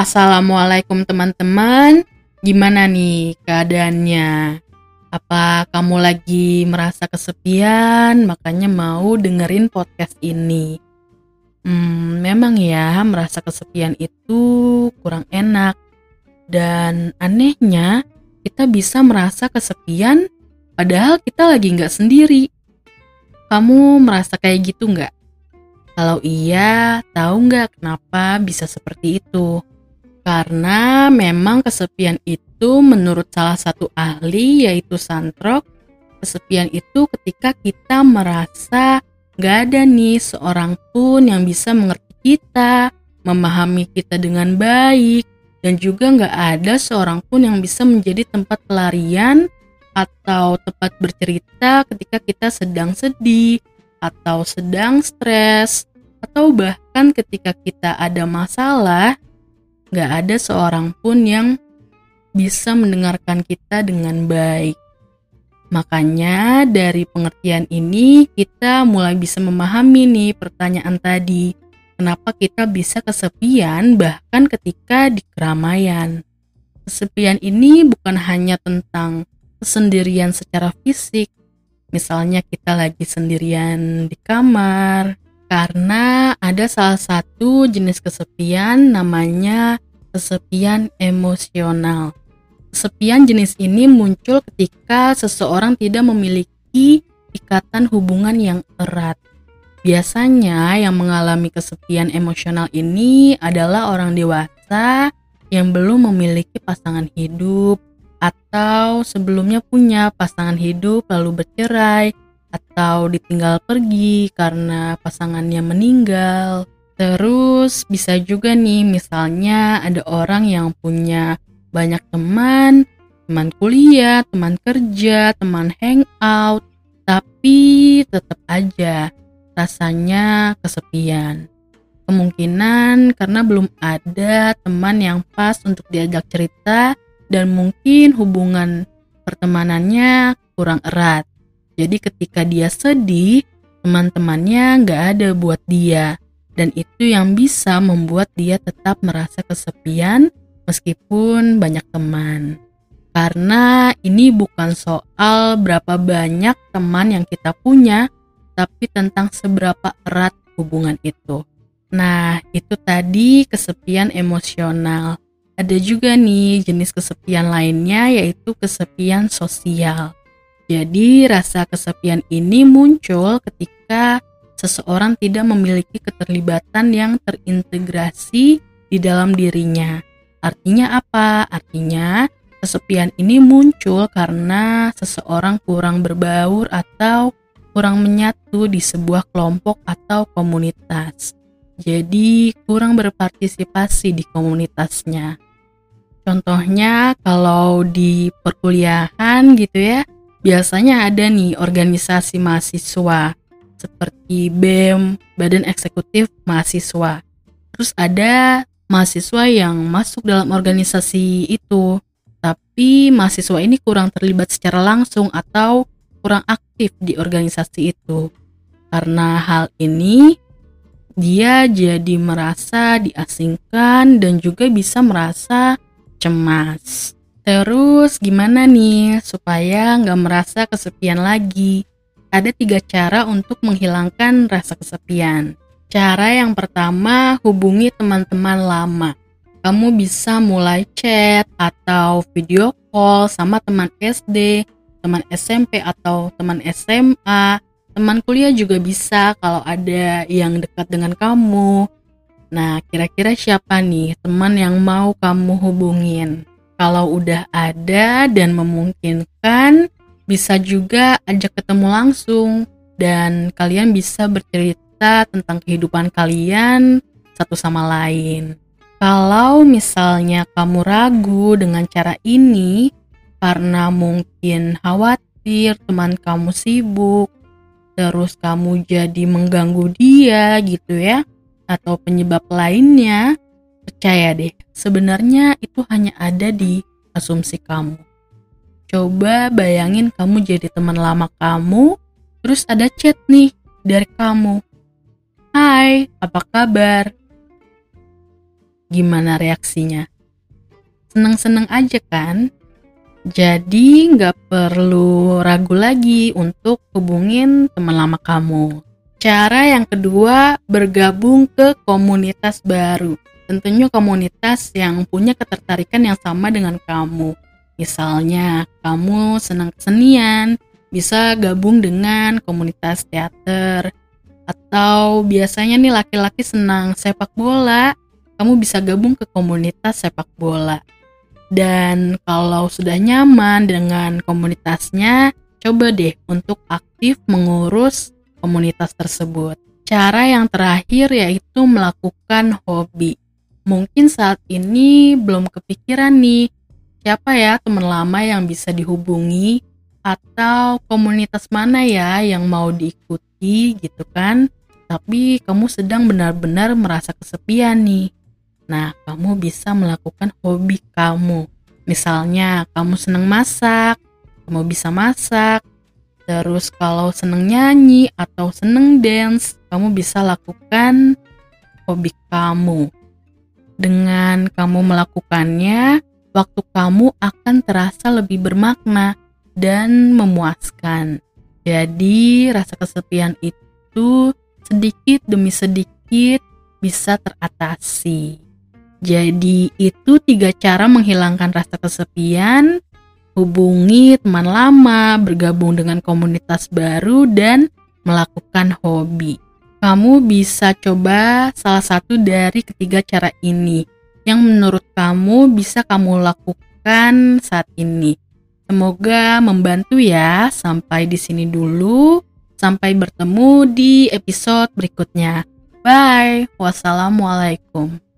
assalamualaikum teman-teman. Gimana nih keadaannya? Apa kamu lagi merasa kesepian, makanya mau dengerin podcast ini? Hmm, memang ya, merasa kesepian itu kurang enak. Dan anehnya, kita bisa merasa kesepian padahal kita lagi nggak sendiri. Kamu merasa kayak gitu nggak? Kalau iya, tahu nggak kenapa bisa seperti itu? Karena memang kesepian itu menurut salah satu ahli yaitu Santrok, kesepian itu ketika kita merasa gak ada nih seorang pun yang bisa mengerti kita, memahami kita dengan baik, dan juga gak ada seorang pun yang bisa menjadi tempat pelarian atau tempat bercerita ketika kita sedang sedih atau sedang stres atau bahkan ketika kita ada masalah gak ada seorang pun yang bisa mendengarkan kita dengan baik. Makanya dari pengertian ini kita mulai bisa memahami nih pertanyaan tadi. Kenapa kita bisa kesepian bahkan ketika di keramaian. Kesepian ini bukan hanya tentang kesendirian secara fisik. Misalnya kita lagi sendirian di kamar, karena ada salah satu jenis kesepian namanya kesepian emosional. Kesepian jenis ini muncul ketika seseorang tidak memiliki ikatan hubungan yang erat. Biasanya yang mengalami kesepian emosional ini adalah orang dewasa yang belum memiliki pasangan hidup atau sebelumnya punya pasangan hidup lalu bercerai atau ditinggal pergi karena pasangannya meninggal. Terus bisa juga nih misalnya ada orang yang punya banyak teman, teman kuliah, teman kerja, teman hangout, tapi tetap aja rasanya kesepian. Kemungkinan karena belum ada teman yang pas untuk diajak cerita dan mungkin hubungan pertemanannya kurang erat. Jadi ketika dia sedih, teman-temannya nggak ada buat dia. Dan itu yang bisa membuat dia tetap merasa kesepian meskipun banyak teman. Karena ini bukan soal berapa banyak teman yang kita punya, tapi tentang seberapa erat hubungan itu. Nah, itu tadi kesepian emosional. Ada juga nih jenis kesepian lainnya yaitu kesepian sosial. Jadi, rasa kesepian ini muncul ketika seseorang tidak memiliki keterlibatan yang terintegrasi di dalam dirinya. Artinya apa? Artinya kesepian ini muncul karena seseorang kurang berbaur atau kurang menyatu di sebuah kelompok atau komunitas. Jadi, kurang berpartisipasi di komunitasnya. Contohnya, kalau di perkuliahan gitu ya, biasanya ada nih organisasi mahasiswa seperti BEM, Badan Eksekutif Mahasiswa. Terus ada mahasiswa yang masuk dalam organisasi itu, tapi mahasiswa ini kurang terlibat secara langsung atau kurang aktif di organisasi itu. Karena hal ini, dia jadi merasa diasingkan dan juga bisa merasa cemas. Terus gimana nih supaya nggak merasa kesepian lagi? Ada tiga cara untuk menghilangkan rasa kesepian. Cara yang pertama, hubungi teman-teman lama. Kamu bisa mulai chat atau video call sama teman SD, teman SMP atau teman SMA, teman kuliah juga bisa kalau ada yang dekat dengan kamu. Nah, kira-kira siapa nih teman yang mau kamu hubungin? Kalau udah ada dan memungkinkan, bisa juga ajak ketemu langsung dan kalian bisa bercerita tentang kehidupan kalian satu sama lain. Kalau misalnya kamu ragu dengan cara ini karena mungkin khawatir teman kamu sibuk, terus kamu jadi mengganggu dia gitu ya, atau penyebab lainnya, Percaya deh, sebenarnya itu hanya ada di asumsi kamu. Coba bayangin kamu jadi teman lama kamu, terus ada chat nih dari kamu. Hai, apa kabar? Gimana reaksinya? Seneng-seneng aja kan? Jadi nggak perlu ragu lagi untuk hubungin teman lama kamu. Cara yang kedua, bergabung ke komunitas baru. Tentunya komunitas yang punya ketertarikan yang sama dengan kamu. Misalnya, kamu senang kesenian, bisa gabung dengan komunitas teater. Atau biasanya nih laki-laki senang sepak bola, kamu bisa gabung ke komunitas sepak bola. Dan kalau sudah nyaman dengan komunitasnya, coba deh untuk aktif mengurus komunitas tersebut. Cara yang terakhir yaitu melakukan hobi. Mungkin saat ini belum kepikiran nih, siapa ya teman lama yang bisa dihubungi atau komunitas mana ya yang mau diikuti gitu kan. Tapi kamu sedang benar-benar merasa kesepian nih. Nah, kamu bisa melakukan hobi kamu. Misalnya, kamu senang masak, kamu bisa masak. Terus kalau senang nyanyi atau senang dance, kamu bisa lakukan hobi kamu. Dengan kamu melakukannya, waktu kamu akan terasa lebih bermakna dan memuaskan. Jadi, rasa kesepian itu sedikit demi sedikit bisa teratasi. Jadi itu tiga cara menghilangkan rasa kesepian, hubungi teman lama, bergabung dengan komunitas baru, dan melakukan hobi. Kamu bisa coba salah satu dari ketiga cara ini yang menurut kamu bisa kamu lakukan saat ini. Semoga membantu ya. Sampai di sini dulu. Sampai bertemu di episode berikutnya. Bye. Wassalamualaikum.